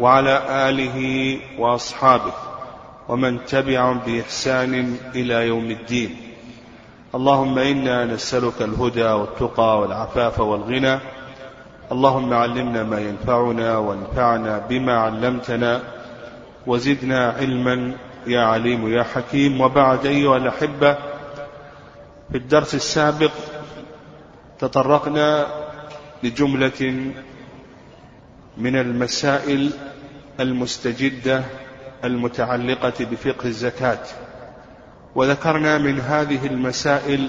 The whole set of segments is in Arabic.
وعلى آله وأصحابه ومن تبعهم بإحسان إلى يوم الدين. اللهم إنا نسألك الهدى والتقى والعفاف والغنى. اللهم علمنا ما ينفعنا وانفعنا بما علمتنا. وزدنا علما يا عليم يا حكيم. وبعد أيها الأحبة في الدرس السابق تطرقنا لجملة من المسائل المستجدة المتعلقة بفقه الزكاة. وذكرنا من هذه المسائل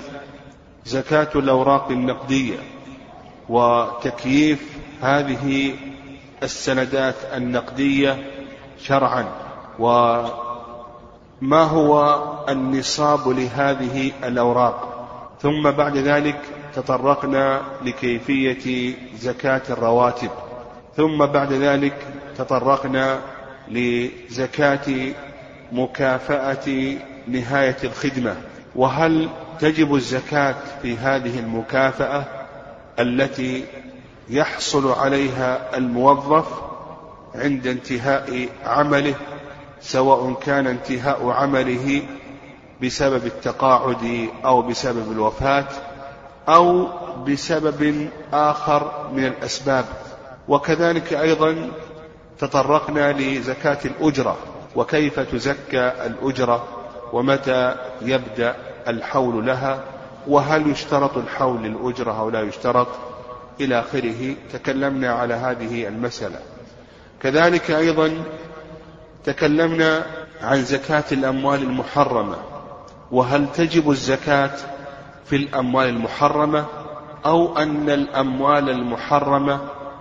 زكاة الأوراق النقدية وتكييف هذه السندات النقدية شرعا. وما هو النصاب لهذه الأوراق؟ ثم بعد ذلك تطرقنا لكيفية زكاة الرواتب. ثم بعد ذلك تطرقنا لزكاة مكافأة نهاية الخدمة. وهل تجب الزكاة في هذه المكافأة التي يحصل عليها الموظف عند انتهاء عمله سواء كان انتهاء عمله بسبب التقاعد أو بسبب الوفاة أو بسبب آخر من الأسباب؟ وكذلك أيضا تطرقنا لزكاة الأجرة وكيف تزكى الأجرة ومتى يبدأ الحول لها وهل يشترط الحول للأجرة أو لا يشترط؟ إلى آخره تكلمنا على هذه المسألة. كذلك أيضا تكلمنا عن زكاة الأموال المحرمة. وهل تجب الزكاة في الأموال المحرمة؟ أو أن الأموال المحرمة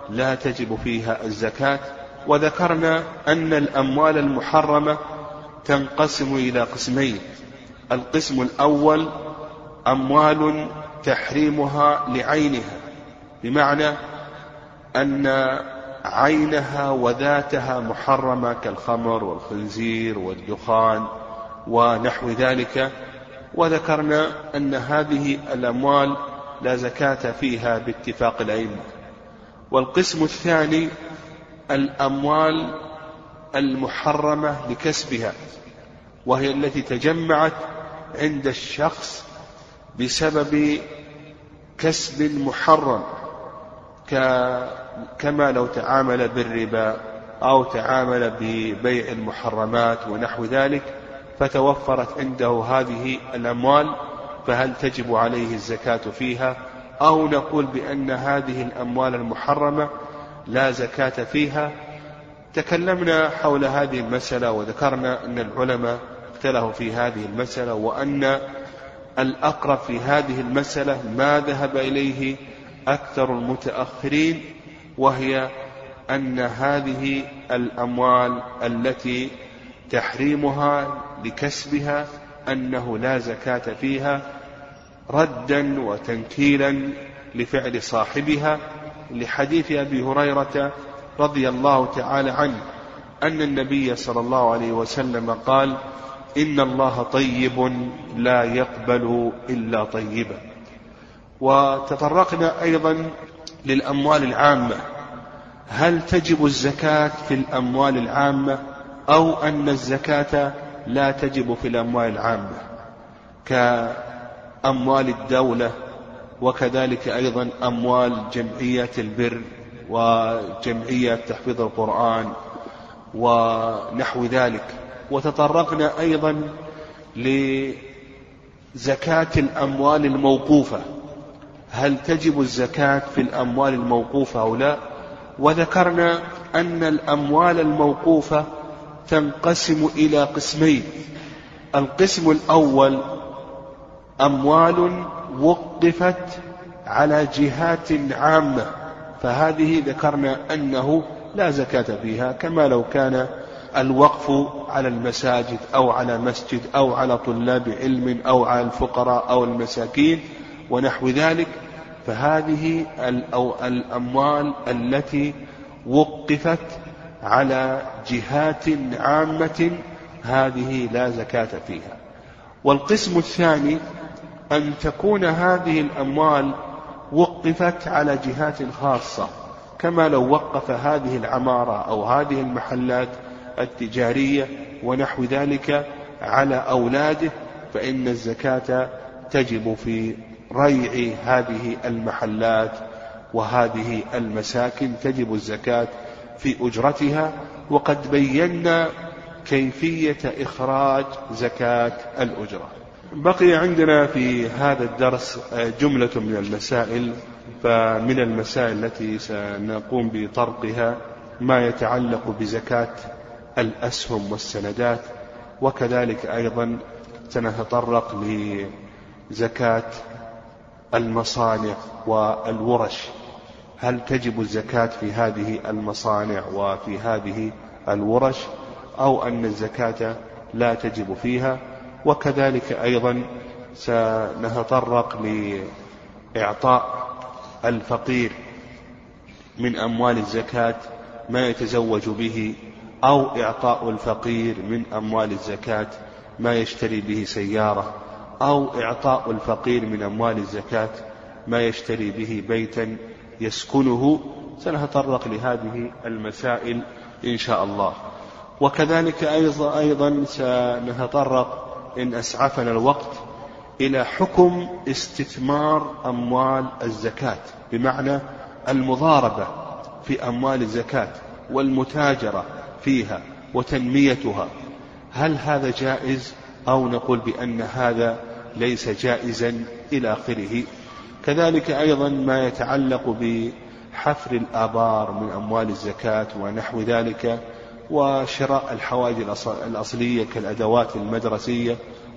لا تجب فيها الزكاة؟ وذكرنا أن الأموال المحرمة تنقسم إلى قسمين. القسم الأول أموال تحريمها لعينها بمعنى أن عينها وذاتها محرمة كالخمر والخنزير والدخان ونحو ذلك. وذكرنا أن هذه الأموال لا زكاة فيها باتفاق الأئمة. والقسم الثاني الأموال المحرمة لكسبها وهي التي تجمعت عند الشخص بسبب كسب محرم كما لو تعامل بالربا أو تعامل ببيع المحرمات ونحو ذلك فتوفرت عنده هذه الأموال فهل تجب عليه الزكاة فيها؟ أو نقول بأن هذه الأموال المحرمة لا زكاة فيها. تكلمنا حول هذه المسألة وذكرنا أن العلماء اختلفوا في هذه المسألة وأن الأقرب في هذه المسألة ما ذهب إليه أكثر المتأخرين وهي أن هذه الأموال التي تحريمها لكسبها أنه لا زكاة فيها ردا وتنكيلا لفعل صاحبها. لحديث أبي هريرة رضي الله تعالى عنه أن النبي صلى الله عليه وسلم قال إن الله طيب لا يقبل إلا طيبا. وتطرقنا أيضا للأموال العامة. هل تجب الزكاة في الأموال العامة أو أن الزكاة لا تجب في الأموال العامة؟ كأموال الدولة وكذلك أيضا أموال جمعية البر وجمعية تحفيظ القرآن ونحو ذلك. وتطرقنا أيضا لزكاة الأموال الموقوفة. هل تجب الزكاة في الأموال الموقوفة أو لا؟ وذكرنا أن الأموال الموقوفة تنقسم إلى قسمين. القسم الأول أموال وقفت على جهات عامة. فهذه ذكرنا أنه لا زكاة فيها كما لو كان الوقف على المساجد أو على مسجد أو على طلاب علم أو على الفقراء أو المساكين ونحو ذلك. فهذه الأموال التي وقفت على جهات عامة هذه لا زكاة فيها. والقسم الثاني أن تكون هذه الأموال وقفت على جهات خاصة كما لو وقف هذه العمارة أو هذه المحلات التجارية ونحو ذلك على أولاده فإن الزكاة تجب في ريع هذه المحلات وهذه المساكن تجب الزكاة في أجرتها. وقد بينا كيفية إخراج زكاة الأجرة. بقي عندنا في هذا الدرس جملة من المسائل فمن المسائل التي سنقوم بطرقها ما يتعلق بزكاة الأسهم والسندات وكذلك أيضا سنتطرق لزكاة المصانع والورش. هل تجب الزكاة في هذه المصانع وفي هذه الورش أو أن الزكاة لا تجب فيها؟ وكذلك أيضا سنتطرق لإعطاء الفقير من أموال الزكاة ما يتزوج به أو إعطاء الفقير من أموال الزكاة ما يشتري به سيارة أو إعطاء الفقير من أموال الزكاة ما يشتري به بيتا يسكنه. سنتطرق لهذه المسائل إن شاء الله. وكذلك أيضا, أيضا سنتطرق إن أسعفنا الوقت إلى حكم استثمار أموال الزكاة بمعنى المضاربة في أموال الزكاة والمتاجرة فيها وتنميتها. هل هذا جائز أو نقول بأن هذا ليس جائزا إلى آخره؟ كذلك أيضا ما يتعلق بحفر الآبار من أموال الزكاة ونحو ذلك وشراء الحوائج الأصلية كالأدوات المدرسية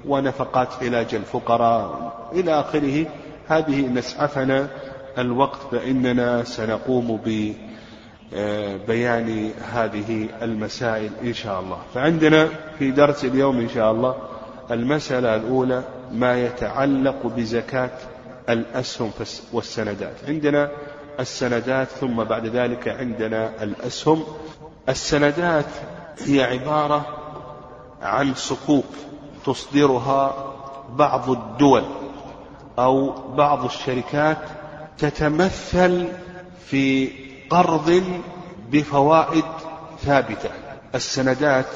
ونفقات علاج الفقراء إلى آخره. هذه نسعفنا الوقت فإننا سنقوم ببيان هذه المسائل إن شاء الله. فعندنا في درس اليوم إن شاء الله المسألة الأولى ما يتعلق بزكاة الأسهم والسندات. عندنا السندات ثم بعد ذلك عندنا الأسهم. السندات هي عبارة عن صكوك تصدرها بعض الدول أو بعض الشركات تتمثل في قرض بفوائد ثابتة. السندات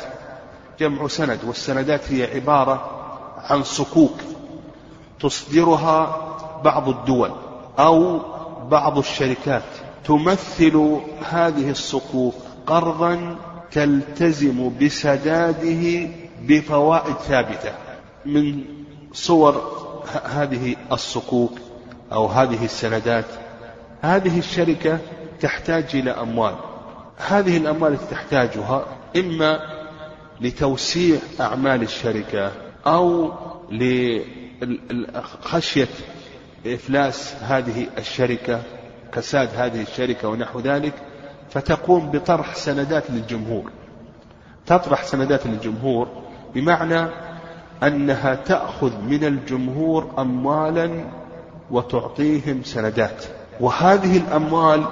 جمع سند والسندات هي عبارة عن صكوك تصدرها بعض الدول أو بعض الشركات تمثل هذه الصكوك قرضا تلتزم بسداده بفوائد ثابتة من صور هذه الصكوك أو هذه السندات. هذه الشركة تحتاج إلى أموال. هذه الأموال التي تحتاجها إما لتوسيع أعمال الشركة أو لخشية إفلاس هذه الشركة كساد هذه الشركة ونحو ذلك. فتقوم بطرح سندات للجمهور. تطرح سندات للجمهور بمعنى أنها تأخذ من الجمهور أموالا وتعطيهم سندات. وهذه الأموال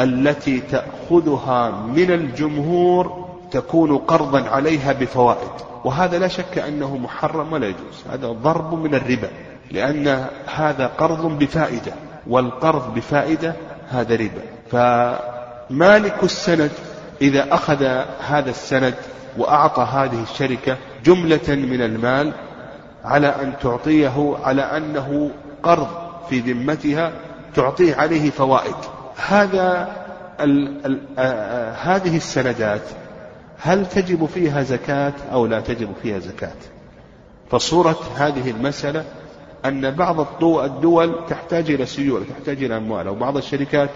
التي تأخذها من الجمهور تكون قرضا عليها بفوائد. وهذا لا شك أنه محرم ولا يجوز. هذا ضرب من الربا لأن هذا قرض بفائدة والقرض بفائدة هذا ربا. فمالك السند إذا أخذ هذا السند وأعطى هذه الشركة جملة من المال على أن تعطيه على أنه قرض في ذمتها تعطيه عليه فوائد. هذا ال ال آه هذه السندات هل تجب فيها زكاة أو لا تجب فيها زكاة؟ فصورة هذه المسألة أن بعض الدول تحتاج إلى سيولة تحتاج إلى أموال أو بعض الشركات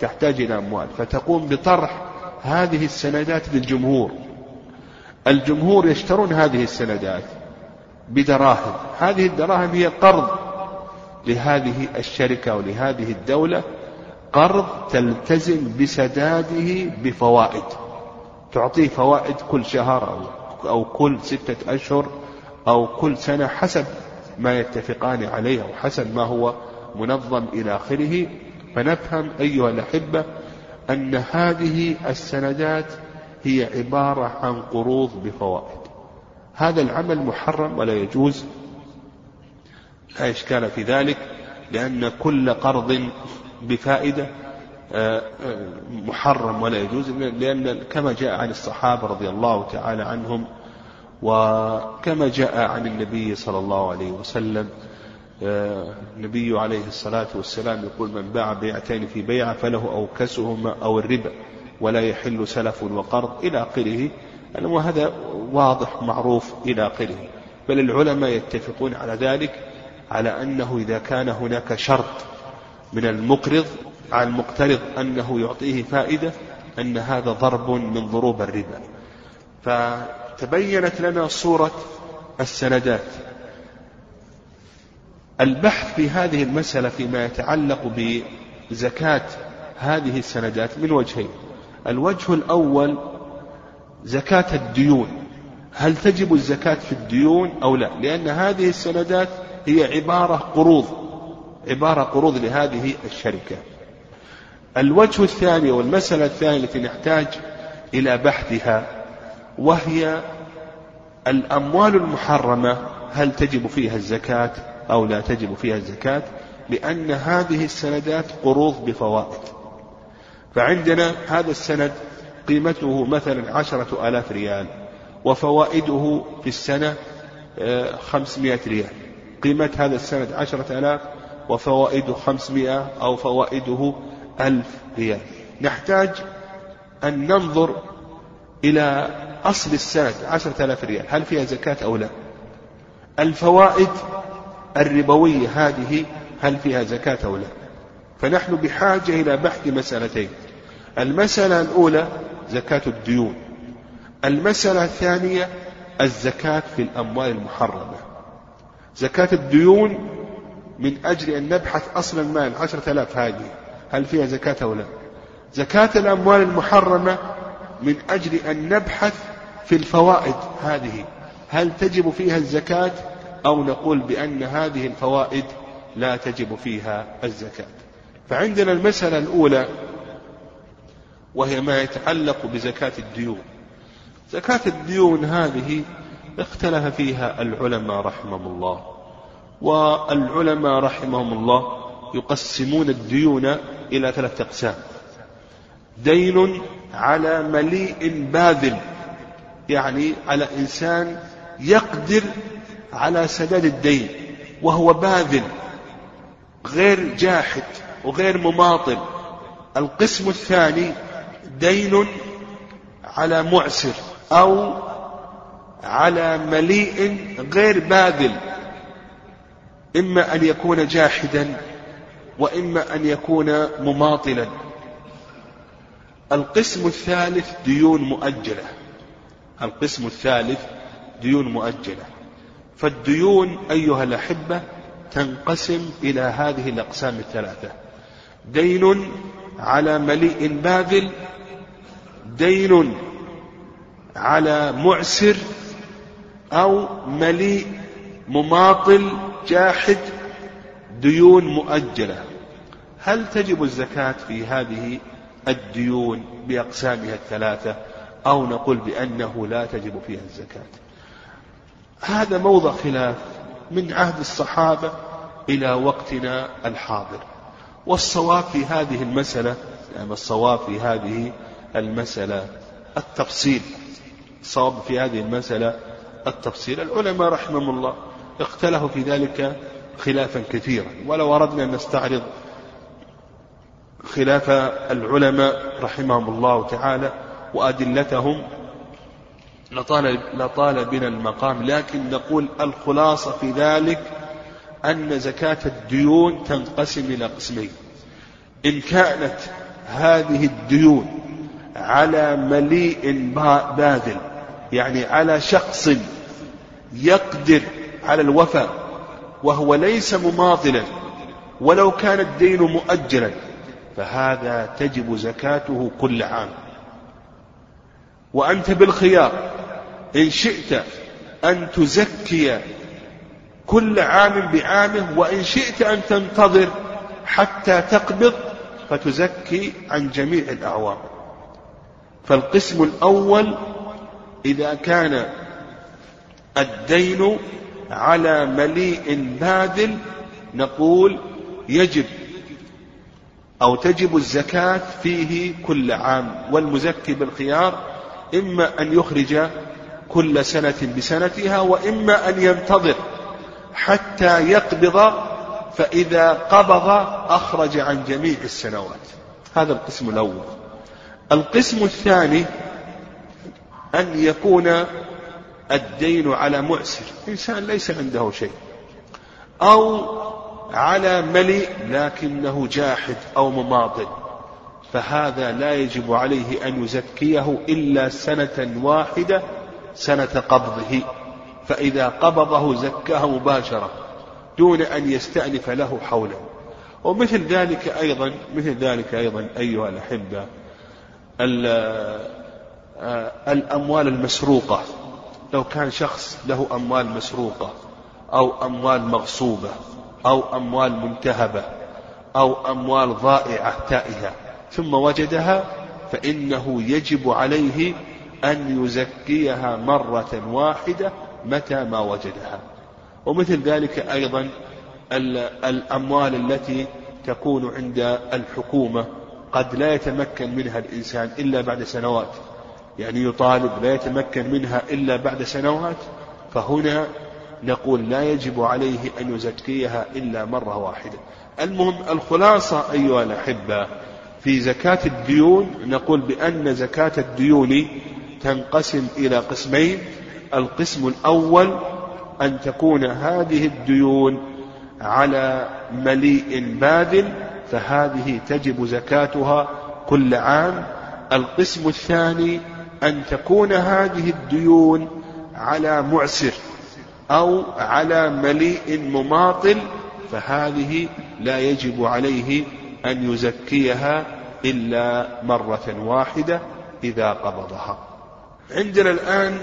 تحتاج إلى أموال. فتقوم بطرح هذه السندات للجمهور. الجمهور يشترون هذه السندات بدراهم. هذه الدراهم هي قرض لهذه الشركة ولهذه الدولة قرض تلتزم بسداده بفوائد. تعطيه فوائد كل شهر أو, كل ستة أشهر أو كل سنة حسب ما يتفقان عليه أو حسب ما هو منظم إلى آخره. فنفهم أيها الأحبة أن هذه السندات هي عبارة عن قروض بفوائد. هذا العمل محرم ولا يجوز؟ لا إشكال في ذلك لأن كل قرض بفائدة آه، آه، محرم ولا يجوز لأن كما جاء عن الصحابة رضي الله تعالى عنهم وكما جاء عن النبي صلى الله عليه وسلم النبي عليه الصلاة والسلام يقول من باع بيعتين في بيعة فله أوكسهما أو الربا ولا يحل سلف وقرض إلى آخره. وهذا واضح معروف إلى آخره. بل العلماء يتفقون على ذلك على أنه إذا كان هناك شرط من المقرض على المقترض أنه يعطيه فائدة أن هذا ضرب من ضروب الربا. فتبينت لنا صورة السندات. البحث في هذه المسألة فيما يتعلق بزكاة هذه السندات من وجهين. الوجه الأول زكاة الديون. هل تجب الزكاة في الديون أو لا؟ لأن هذه السندات هي عبارة قروض عبارة قروض لهذه الشركة. الوجه الثاني والمسألة الثانية التي نحتاج إلى بحثها وهي الأموال المحرمة هل تجب فيها الزكاة؟ أو لا تجب فيها الزكاة لأن هذه السندات قروض بفوائد. فعندنا هذا السند قيمته مثلا عشرة آلاف ريال وفوائده في السنة آه، خمسمائة ريال. قيمة هذا السند عشرة آلاف وفوائده خمسمائة أو فوائده ألف ريال. نحتاج أن ننظر إلى أصل السند عشرة آلاف ريال. هل فيها زكاة أو لا؟ الفوائد الربوية هذه هل فيها زكاة أو لا؟ فنحن بحاجة إلى بحث مسألتين. المسألة الأولى زكاة الديون. المسألة الثانية الزكاة في الأموال المحرمة. زكاة الديون من أجل أن نبحث أصل المال عشرة آلاف هذه هل فيها زكاة أو لا؟ زكاة الأموال المحرمة من أجل أن نبحث في الفوائد هذه. هل تجب فيها الزكاة؟ أو نقول بأن هذه الفوائد لا تجب فيها الزكاة. فعندنا المسألة الأولى وهي ما يتعلق بزكاة الديون. زكاة الديون هذه اختلف فيها العلماء رحمهم الله. والعلماء رحمهم الله يقسمون الديون إلى ثلاثة أقسام. دين على مليء باذل يعني على إنسان يقدر على سداد الدين وهو باذل غير جاحد وغير مماطل. القسم الثاني دين على معسر أو على مليء غير باذل. إما أن يكون جاحدا وإما أن يكون مماطلا. القسم الثالث ديون مؤجلة. القسم الثالث ديون مؤجلة. فالديون أيها الأحبة تنقسم إلى هذه الأقسام الثلاثة. دين على مليء باذل دين على معسر أو مليء مماطل جاحد ديون مؤجلة. هل تجب الزكاة في هذه الديون بأقسامها الثلاثة؟ أو نقول بأنه لا تجب فيها الزكاة. هذا موضع خلاف من عهد الصحابة إلى وقتنا الحاضر. والصواب في هذه المسألة يعني الصواب في هذه المسألة التفصيل. الصواب في هذه المسألة التفصيل. العلماء رحمهم الله اختلفوا في ذلك خلافا كثيرا ولو أردنا أن نستعرض خلاف العلماء رحمهم الله تعالى وأدلتهم لطال, لطال بنا المقام. لكن نقول الخلاصة في ذلك أن زكاة الديون تنقسم إلى قسمين. إن كانت هذه الديون على مليء باذل يعني على شخص يقدر على الوفاء وهو ليس مماطلا ولو كان الدين مؤجلا فهذا تجب زكاته كل عام. وأنت بالخيار. إن شئت أن تزكي كل عام بعامه وإن شئت أن تنتظر حتى تقبض فتزكي عن جميع الأعوام. فالقسم الأول إذا كان الدين على مليء باذل نقول يجب أو تجب الزكاة فيه كل عام. والمزكي بالخيار إما أن يخرج كل سنة بسنتها وإما أن ينتظر حتى يقبض فإذا قبض أخرج عن جميع السنوات. هذا القسم الأول. القسم الثاني أن يكون الدين على معسر. إنسان ليس عنده شيء. أو على مليء لكنه جاحد أو مماطل. فهذا لا يجب عليه أن يزكيه إلا سنة واحدة سنة قبضه. فإذا قبضه زكاه مباشرة دون أن يستأنف له حولا ومثل ذلك أيضا مثل ذلك أيضا أيها الأحبة آه، الأموال المسروقة. لو كان شخص له أموال مسروقة أو أموال مغصوبة أو أموال منتهبة أو أموال ضائعة تائهة ثم وجدها فإنه يجب عليه أن يزكيها مرة واحدة متى ما وجدها. ومثل ذلك أيضا الأموال التي تكون عند الحكومة. قد لا يتمكن منها الإنسان إلا بعد سنوات. يعني يطالب لا يتمكن منها إلا بعد سنوات. فهنا نقول لا يجب عليه أن يزكيها إلا مرة واحدة. المهم الخلاصة أيها الأحبة في زكاة الديون نقول بأن زكاة الديون تنقسم إلى قسمين. القسم الأول أن تكون هذه الديون على مليء باذل فهذه تجب زكاتها كل عام. القسم الثاني أن تكون هذه الديون على معسر أو على مليء مماطل فهذه لا يجب عليه أن يزكيها إلا مرة واحدة إذا قبضها. عندنا الآن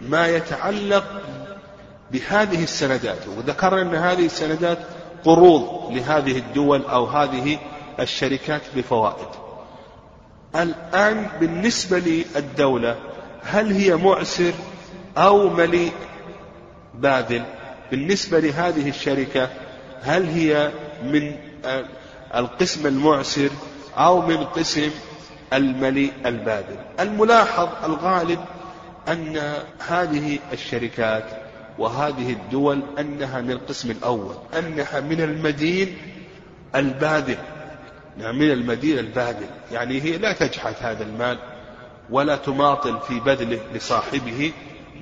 ما يتعلق بهذه السندات وذكرنا أن هذه السندات قروض لهذه الدول أو هذه الشركات بفوائد. الآن بالنسبة للدولة هل هي معسر أو مليء باذل؟ بالنسبة لهذه الشركة هل هي من القسم المعسر أو من قسم المليء الباذل الملاحظ الغالب أن هذه الشركات وهذه الدول أنها من القسم الأول أنها من المدين الباذل نعم من المدين الباذل يعني هي لا تجحد هذا المال ولا تماطل في بذله لصاحبه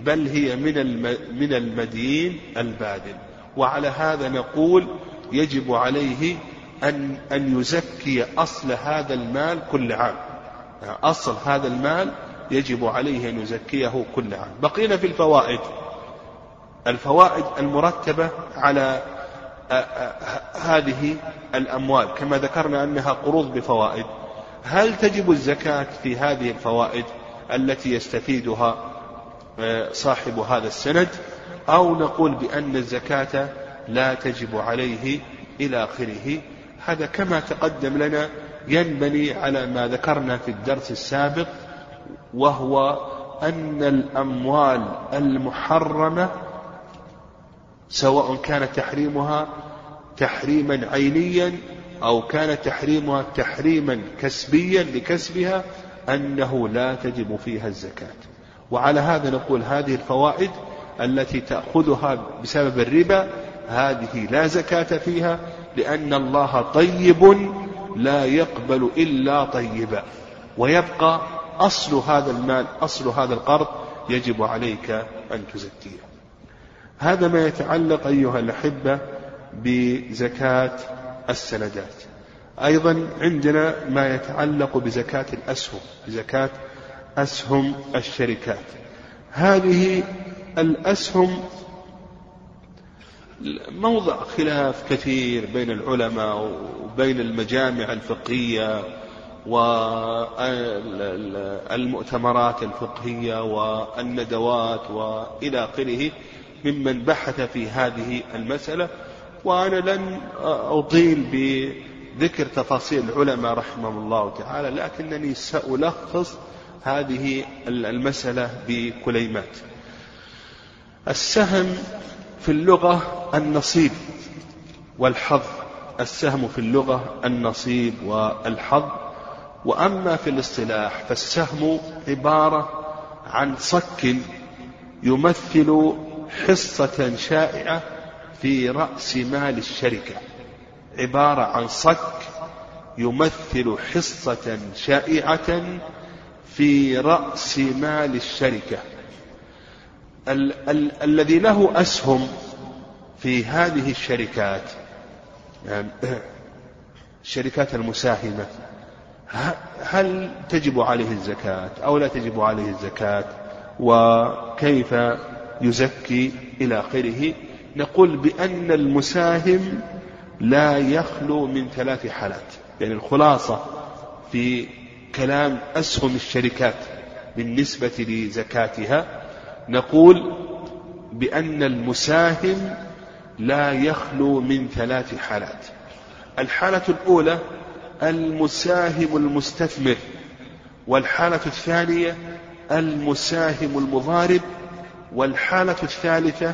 بل هي من من المدين الباذل وعلى هذا نقول يجب عليه أن أن يزكي أصل هذا المال كل عام. أصل هذا المال يجب عليه أن يزكيه كل عام. بقينا في الفوائد. الفوائد المرتبة على هذه الأموال. كما ذكرنا أنها قروض بفوائد. هل تجب الزكاة في هذه الفوائد التي يستفيدها صاحب هذا السند؟ أو نقول بأن الزكاة لا تجب عليه إلى آخره. هذا كما تقدم لنا ينبني على ما ذكرنا في الدرس السابق وهو أن الأموال المحرمة سواء كان تحريمها تحريما عينيا أو كان تحريمها تحريما كسبيا لكسبها أنه لا تجب فيها الزكاة. وعلى هذا نقول هذه الفوائد التي تأخذها بسبب الربا هذه لا زكاة فيها لأن الله طيب لا يقبل إلا طيبا. ويبقى أصل هذا المال أصل هذا القرض يجب عليك أن تزكيه. هذا ما يتعلق أيها الأحبة بزكاة السندات. أيضا عندنا ما يتعلق بزكاة الأسهم بزكاة أسهم الشركات. هذه الأسهم موضع خلاف كثير بين العلماء وبين المجامع الفقهية والمؤتمرات الفقهية والندوات وإلى آخره ممن بحث في هذه المسألة. وأنا لن أطيل بذكر تفاصيل العلماء رحمهم الله تعالى لكنني سألخص هذه المسألة بكليمات. السهم في اللغة النصيب والحظ السهم في اللغة النصيب والحظ. وأما في الاصطلاح فالسهم عبارة عن صك يمثل حصة شائعة في رأس مال الشركة. عبارة عن صك يمثل حصة شائعة في رأس مال الشركة. ال- ال- الذي له أسهم في هذه الشركات يعني الشركات المساهمة هل تجب عليه الزكاة أو لا تجب عليه الزكاة؟ وكيف يزكي إلى آخره؟ نقول بأن المساهم لا يخلو من ثلاث حالات يعني الخلاصة في كلام أسهم الشركات بالنسبة لزكاتها نقول بأن المساهم لا يخلو من ثلاث حالات. الحالة الأولى المساهم المستثمر والحالة الثانية المساهم المضارب والحالة الثالثة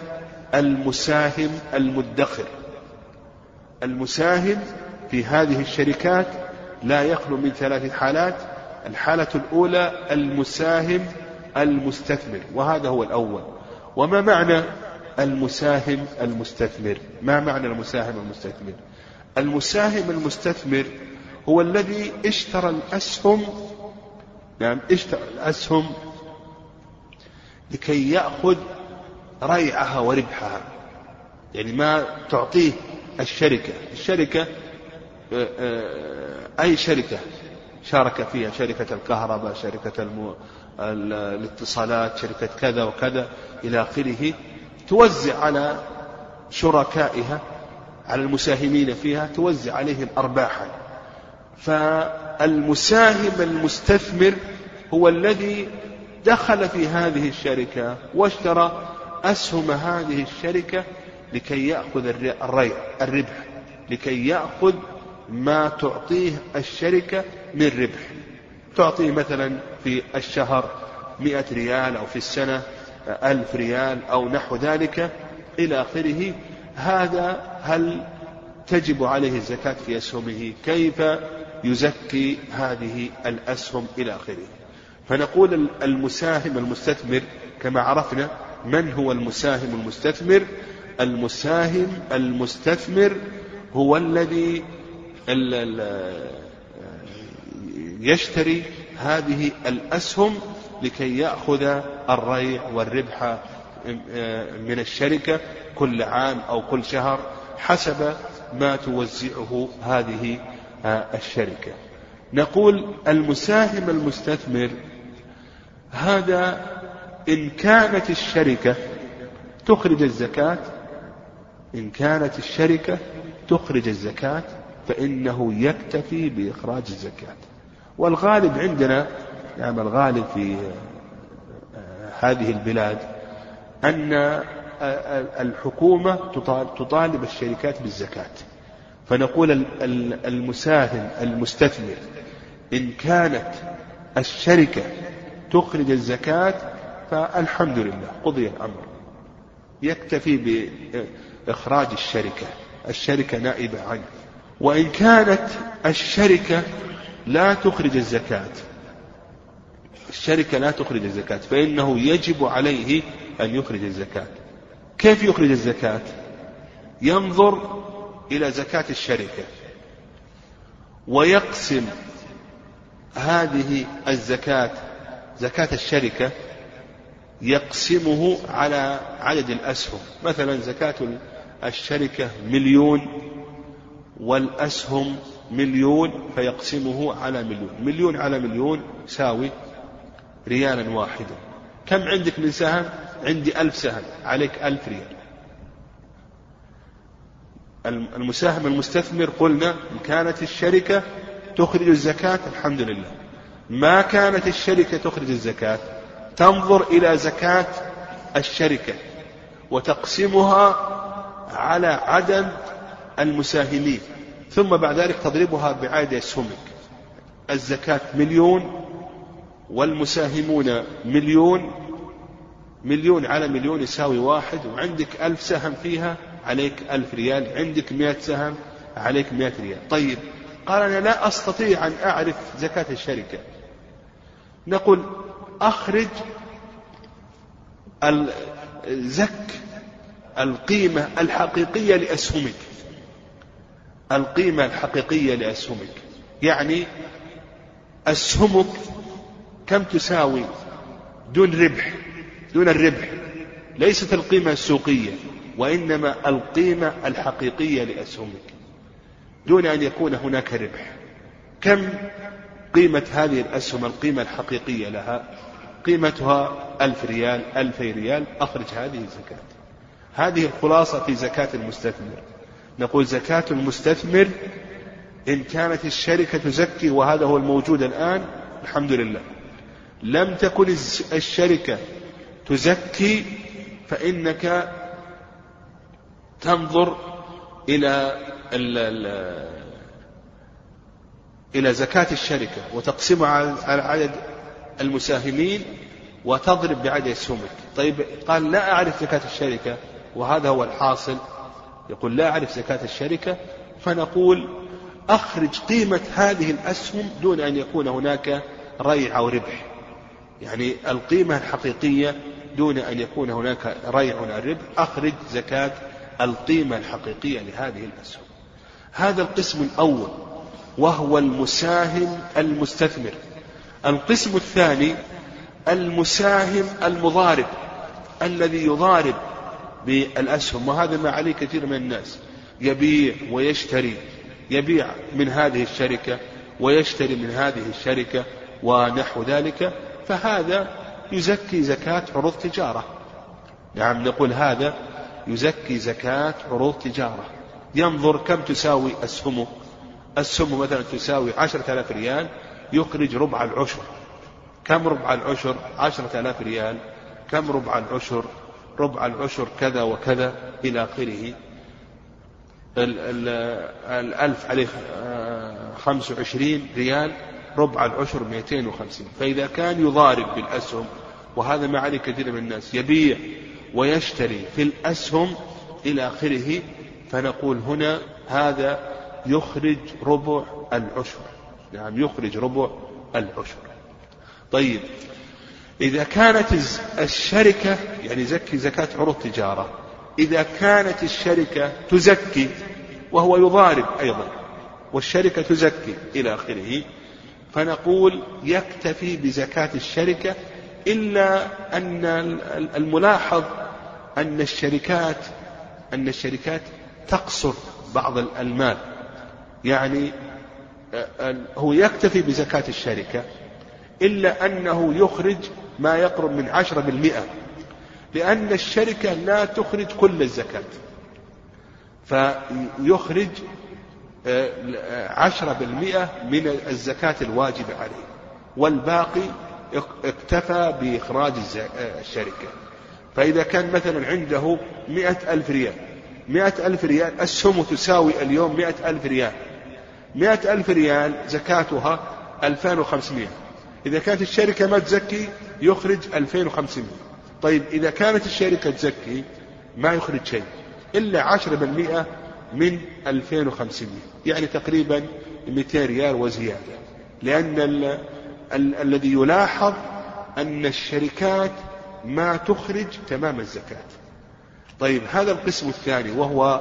المساهم المدخر. المساهم في هذه الشركات لا يخلو من ثلاث حالات. الحالة الأولى المساهم المستثمر وهذا هو الأول. وما معنى المساهم المستثمر؟ ما معنى المساهم المستثمر؟ المساهم المستثمر هو الذي اشترى الأسهم نعم اشترى الأسهم لكي يأخذ ريعها وربحها يعني ما تعطيه الشركة. الشركة آه، آه، أي شركة شارك فيها؟ شركة الكهرباء شركة. الاتصالات شركة كذا وكذا إلى آخره توزع على شركائها على المساهمين فيها توزع عليهم أرباحا. فالمساهم المستثمر هو الذي دخل في هذه الشركة واشترى أسهم هذه الشركة لكي يأخذ الربح لكي يأخذ ما تعطيه الشركة من ربح. تعطيه مثلا في الشهر مئة ريال أو في السنة ألف ريال أو نحو ذلك إلى آخره هذا هل تجب عليه الزكاة في أسهمه؟ كيف يزكي هذه الأسهم إلى آخره؟ فنقول المساهم المستثمر كما عرفنا من هو المساهم المستثمر؟ المساهم المستثمر هو الذي يشتري هذه الأسهم لكي يأخذ الريع والربح من الشركة كل عام أو كل شهر حسب ما توزعه هذه الشركة. نقول المساهم المستثمر هذا إن كانت الشركة تخرج الزكاة إن كانت الشركة تخرج الزكاة فإنه يكتفي بإخراج الزكاة. والغالب عندنا نعم الغالب في هذه البلاد أن الحكومة تطالب الشركات بالزكاة. فنقول المساهم المستثمر إن كانت الشركة تخرج الزكاة فالحمد لله قضي الأمر. يكتفي بإخراج الشركة الشركة نائبة عنه. وإن كانت الشركة لا تخرج الزكاة. الشركة لا تخرج الزكاة فإنه يجب عليه أن يخرج الزكاة. كيف يخرج الزكاة؟ ينظر إلى زكاة الشركة ويقسم هذه الزكاة زكاة الشركة يقسمه على عدد الأسهم. مثلا زكاة الشركة مليون والأسهم مليون فيقسمه على مليون. مليون على مليون يساوي ريالا واحدا. كم عندك من سهم؟ عندي ألف سهم. عليك ألف ريال. المساهم المستثمر قلنا إن كانت الشركة تخرج الزكاة الحمد لله. ما كانت الشركة تخرج الزكاة تنظر إلى زكاة الشركة وتقسمها على عدد المساهمين. ثم بعد ذلك تضربها بعدد أسهمك الزكاة مليون والمساهمون مليون. مليون على مليون يساوي واحد وعندك ألف سهم فيها عليك ألف ريال. عندك مئة سهم عليك مئة ريال. طيب قال أنا لا أستطيع أن أعرف زكاة الشركة. نقول أخرج زك القيمة الحقيقية لأسهمك. القيمة الحقيقية لأسهمك. يعني أسهمك كم تساوي دون ربح دون الربح. ليست القيمة السوقية وإنما القيمة الحقيقية لأسهمك. دون أن يكون هناك ربح. كم قيمة هذه الأسهم القيمة الحقيقية لها؟ قيمتها ألف ريال ألفي ريال أخرج هذه الزكاة. هذه الخلاصة في زكاة المستثمر. نقول زكاة المستثمر إن كانت الشركة تزكي وهذا هو الموجود الآن الحمد لله. لم تكن الشركة تزكي فإنك تنظر إلى إلى زكاة الشركة وتقسمها على عدد المساهمين وتضرب بعدد سمك طيب قال لا أعرف زكاة الشركة وهذا هو الحاصل. يقول لا أعرف زكاة الشركة فنقول أخرج قيمة هذه الأسهم دون أن يكون هناك ريع أو ربح. يعني القيمة الحقيقية دون أن يكون هناك ريع أو ربح أخرج زكاة القيمة الحقيقية لهذه الأسهم. هذا القسم الأول وهو المساهم المستثمر. القسم الثاني المساهم المضارب الذي يضارب بالأسهم وهذا ما عليه كثير من الناس. يبيع ويشتري يبيع من هذه الشركة ويشتري من هذه الشركة ونحو ذلك فهذا يزكي زكاة عروض تجارة. نعم نقول هذا يزكي زكاة عروض تجارة. ينظر كم تساوي أسهمه. أسهمه مثلا تساوي عشرة آلاف ريال يخرج ربع العشر. كم ربع العشر؟ عشرة آلاف ريال. كم ربع العشر؟ ربع العشر كذا وكذا إلى آخره. الألف عليه خمس وعشرين ريال ربع العشر مئتين وخمسين. فإذا كان يضارب بالأسهم وهذا ما عليه كثير من الناس يبيع ويشتري في الأسهم إلى آخره فنقول هنا هذا يخرج ربع العشر. نعم يخرج ربع العشر. طيب إذا كانت الشركة يعني زكي زكاة عروض تجارة. إذا كانت الشركة تزكي وهو يضارب أيضا والشركة تزكي إلى آخره فنقول يكتفي بزكاة الشركة إلا أن الملاحظ أن الشركات أن الشركات تقصر بعض المال يعني هو يكتفي بزكاة الشركة إلا أنه يخرج ما يقرب من عشرة بالمئة لأن الشركة لا تخرج كل الزكاة. فيخرج عشرة بالمئة من الزكاة الواجبة عليه. والباقي اكتفى بإخراج الشركة. فإذا كان مثلا عنده مئة ألف ريال مئة ألف ريال أسهمه تساوي اليوم مئة ألف ريال. مئة ألف ريال زكاتها ألفان وخمسمائة إذا كانت الشركة ما تزكي يخرج ألفين وخمسمائة طيب إذا كانت الشركة تزكي ما يخرج شيء إلا عشرة بالمئة من ألفين وخمسمائة يعني تقريبا 200 ريال وزيادة. لأن ال ال الذي يلاحظ أن الشركات ما تخرج تمام الزكاة. طيب هذا القسم الثاني وهو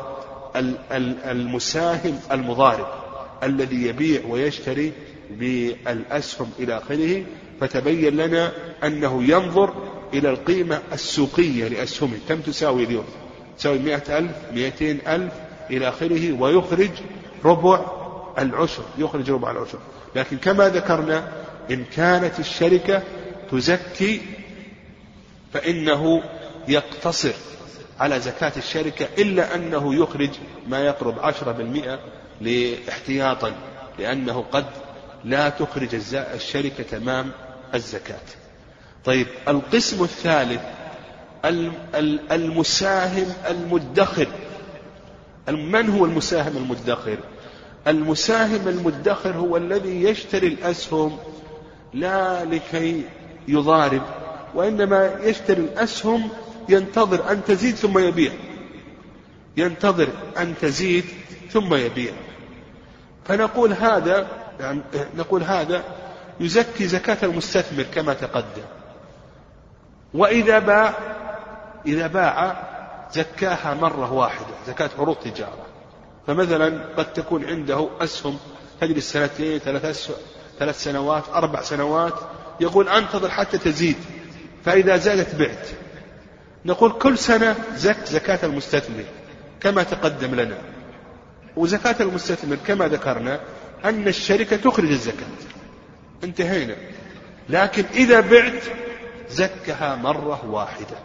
المساهم المضارب الذي يبيع ويشتري بالأسهم إلى آخره فتبين لنا أنه ينظر إلى القيمة السوقية لأسهمه كم تساوي اليوم؟ تساوي مئة ألف مئتين ألف إلى آخره ويخرج ربع العشر يخرج ربع العشر. لكن كما ذكرنا إن كانت الشركة تزكي فإنه يقتصر على زكاة الشركة إلا أنه يخرج ما يقرب عشرة بالمئة لاحتياطا لأنه قد لا تخرج الشركة تمام الزكاة. طيب القسم الثالث المساهم المدخر. من هو المساهم المدخر؟ المساهم المدخر هو الذي يشتري الأسهم لا لكي يضارب وإنما يشتري الأسهم ينتظر أن تزيد ثم يبيع. ينتظر أن تزيد ثم يبيع. فنقول هذا يعني نقول هذا يزكي زكاة المستثمر كما تقدم. وإذا باع إذا باع زكاها مرة واحدة زكاة عروض تجارة. فمثلا قد تكون عنده أسهم تجلس سنتين ثلاث ثلاث سنوات أربع سنوات يقول أنتظر حتى تزيد. فإذا زادت بعت. نقول كل سنة زك زكاة المستثمر كما تقدم لنا. وزكاة المستثمر كما ذكرنا أن الشركة تخرج الزكاة. انتهينا. لكن إذا بعت زكها مرة واحدة.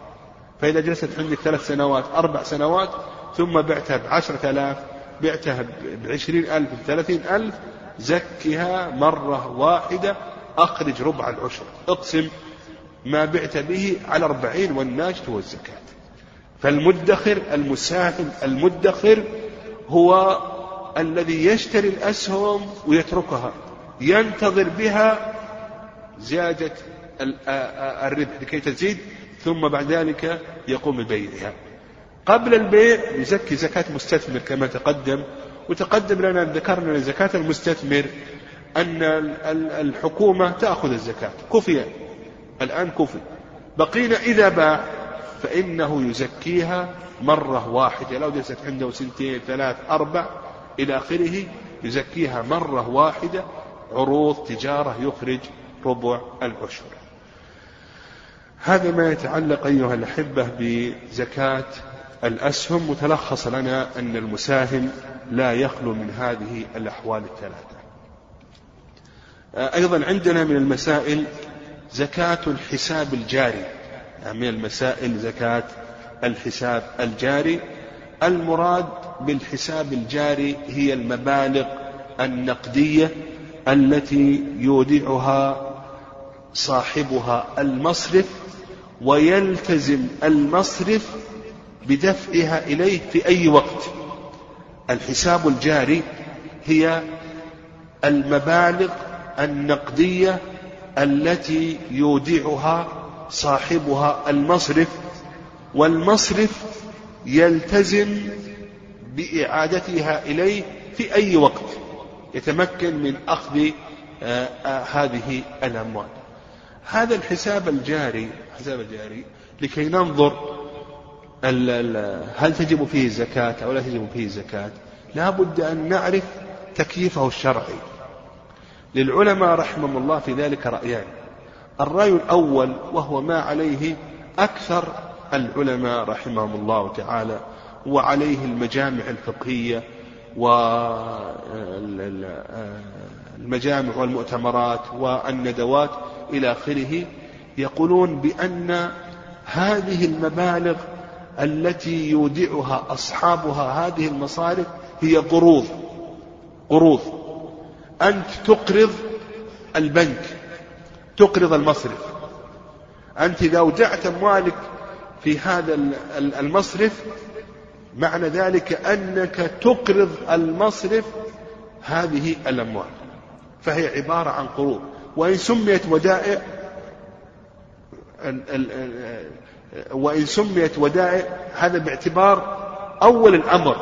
فإذا جلست عندك ثلاث سنوات أربع سنوات ثم بعتها بعشرة آلاف بعتها بعشرين ألف بثلاثين ألف زكها مرة واحدة. أخرج ربع العشر. اقسم ما بعت به على أربعين والناجت هو الزكاة. فالمدخر المساهم المدخر هو الذي يشتري الأسهم ويتركها ينتظر بها زيادة الربح لكي تزيد ثم بعد ذلك يقوم ببيعها. قبل البيع يزكي زكاة مستثمر كما تقدم وتقدم لنا ذكرنا زكاة المستثمر أن الحكومة تأخذ الزكاة. كفي. الآن كفي. بقينا إذا باع فإنه يزكيها مرة واحدة. لو جلست عنده سنتين ثلاث أربع. إلى آخره يزكيها مرة واحدة عروض تجارة يخرج ربع العشر. هذا ما يتعلق أيها الأحبة بزكاة الأسهم. متلخص لنا أن المساهم لا يخلو من هذه الأحوال الثلاثة. أيضا عندنا من المسائل زكاة الحساب الجاري. يعني من المسائل زكاة الحساب الجاري. المراد بالحساب الجاري هي المبالغ النقدية التي يودعها صاحبها المصرف ويلتزم المصرف بدفعها إليه في أي وقت. الحساب الجاري هي المبالغ النقدية التي يودعها صاحبها المصرف والمصرف يلتزم بإعادتها إليه في أي وقت يتمكن من أخذ آه، آه، هذه الأموال. هذا الحساب الجاري الحساب الجاري لكي ننظر هل تجب فيه الزكاة أو لا تجب فيه الزكاة لا بد أن نعرف تكييفه الشرعي. للعلماء رحمهم الله في ذلك رأيان. الرأي الأول وهو ما عليه أكثر العلماء رحمهم الله تعالى وعليه المجامع الفقهية والمجامع والمؤتمرات والندوات إلى آخره يقولون بأن هذه المبالغ التي يودعها أصحابها هذه المصارف هي قروض قروض. أنت تقرض البنك تقرض المصرف. أنت إذا أودعت أموالك في هذا المصرف معنى ذلك أنك تقرض المصرف هذه الأموال. فهي عبارة عن قروض. وإن سميت ودائع وإن سميت ودائع هذا باعتبار أول الأمر.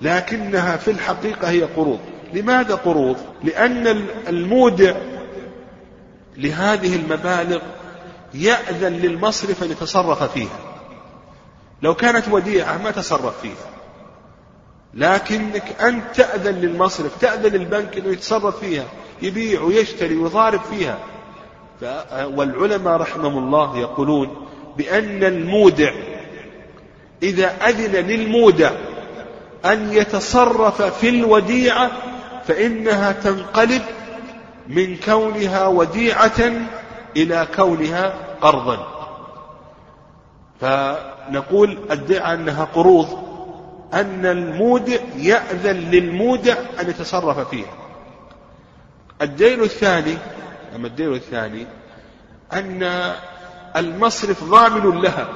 لكنها في الحقيقة هي قروض. لماذا قروض؟ لأن المودع لهذه المبالغ يأذن للمصرف أن يتصرف فيها. لو كانت وديعة ما تصرف فيها. لكنك أنت تأذن للمصرف تأذن للبنك أنه يتصرف فيها يبيع ويشتري ويضارب فيها. والعلماء رحمهم الله يقولون بأن المودع إذا أذن للمودع أن يتصرف في الوديعة فإنها تنقلب من كونها وديعة إلى كونها قرضا. فنقول ادعى أنها قروض أن المودع يأذن للمودع أن يتصرف فيها. الدين الثاني أما الدين الثاني أن المصرف ضامن لها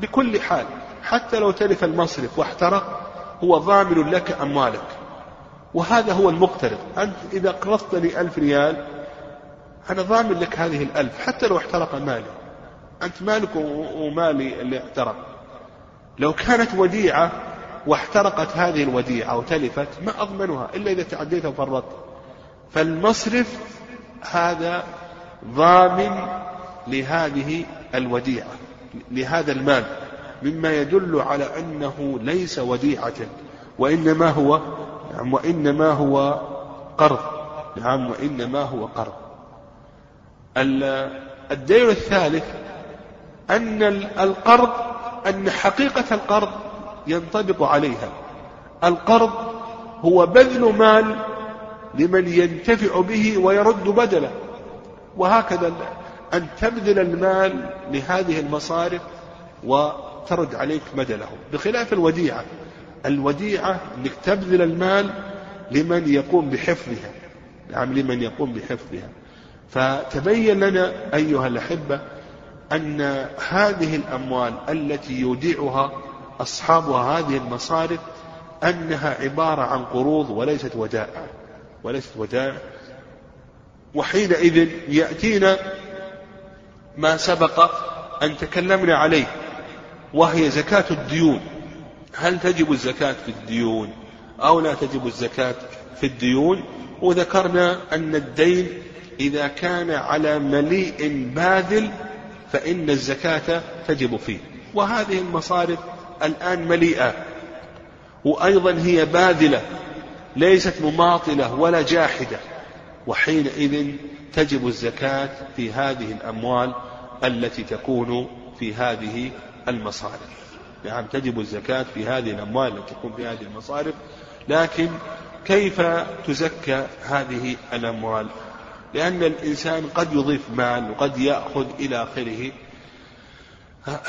بكل حال. حتى لو تلف المصرف واحترق هو ضامن لك أموالك. وهذا هو المقترض. أنت إذا قرضتني ألف ريال أنا ضامن لك هذه الألف حتى لو احترق مالي. أنت مالك ومالي اللي احترق. لو كانت وديعة واحترقت هذه الوديعة أو تلفت ما أضمنها إلا إذا تعديت وفرطت. فالمصرف هذا ضامن لهذه الوديعة لهذا المال مما يدل على أنه ليس وديعة وإنما هو نعم وإنما هو قرض. نعم وإنما هو قرض. الدين الثالث أن القرض أن حقيقة القرض ينطبق عليها. القرض هو بذل مال لمن ينتفع به ويرد بدله. وهكذا أن تبذل المال لهذه المصارف وترد عليك بدله. بخلاف الوديعة الوديعة أنك تبذل المال لمن يقوم بحفظها. نعم لمن يقوم بحفظها. فتبين لنا أيها الأحبة أن هذه الأموال التي يودعها أصحابها هذه المصارف أنها عبارة عن قروض وليست ودائع وليست ودائع. وحينئذ يأتينا ما سبق أن تكلمنا عليه وهي زكاة الديون. هل تجب الزكاة في الديون أو لا تجب الزكاة في الديون؟ وذكرنا أن الدين إذا كان على مليء باذل فإن الزكاة تجب فيه. وهذه المصارف الآن مليئة. وأيضا هي باذلة ليست مماطلة ولا جاحدة. وحينئذ تجب الزكاة في هذه الأموال التي تكون في هذه المصارف. نعم تجب الزكاة في هذه الأموال التي تكون في هذه المصارف. لكن كيف تزكى هذه الأموال؟ لأن الإنسان قد يضيف مال وقد يأخذ إلى آخره.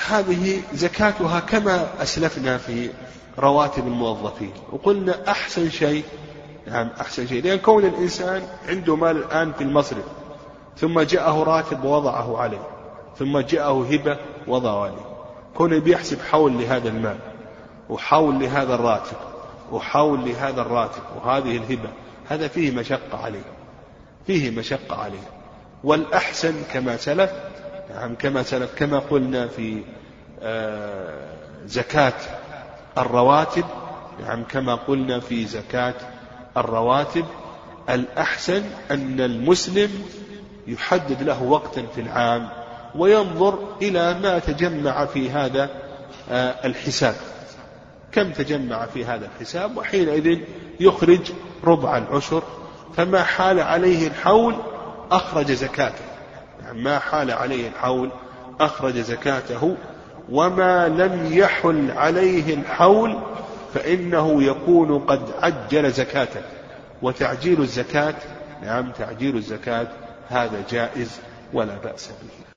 هذه زكاتها كما أسلفنا في رواتب الموظفين. وقلنا أحسن شيء نعم أحسن شيء. لأن كون الإنسان عنده مال الآن في المصرف ثم جاءه راتب ووضعه عليه ثم جاءه هبة وضعه عليه. كونه بيحسب حول لهذا المال وحول لهذا الراتب وحول لهذا الراتب وهذه الهبة هذا فيه مشقة عليه. فيه مشقة عليه. والأحسن كما سلف نعم كما سلف كما قلنا في آه، زكاة الرواتب نعم كما قلنا في زكاة الرواتب. الأحسن أن المسلم يحدد له وقتا في العام وينظر إلى ما تجمع في هذا آه، الحساب. كم تجمع في هذا الحساب؟ وحينئذ يخرج ربع العشر فما حال عليه الحول أخرج زكاته. ما حال عليه الحول أخرج زكاته. وما لم يحل عليه الحول فإنه يكون قد عجل زكاته. وتعجيل الزكاة نعم تعجيل الزكاة هذا جائز ولا بأس به.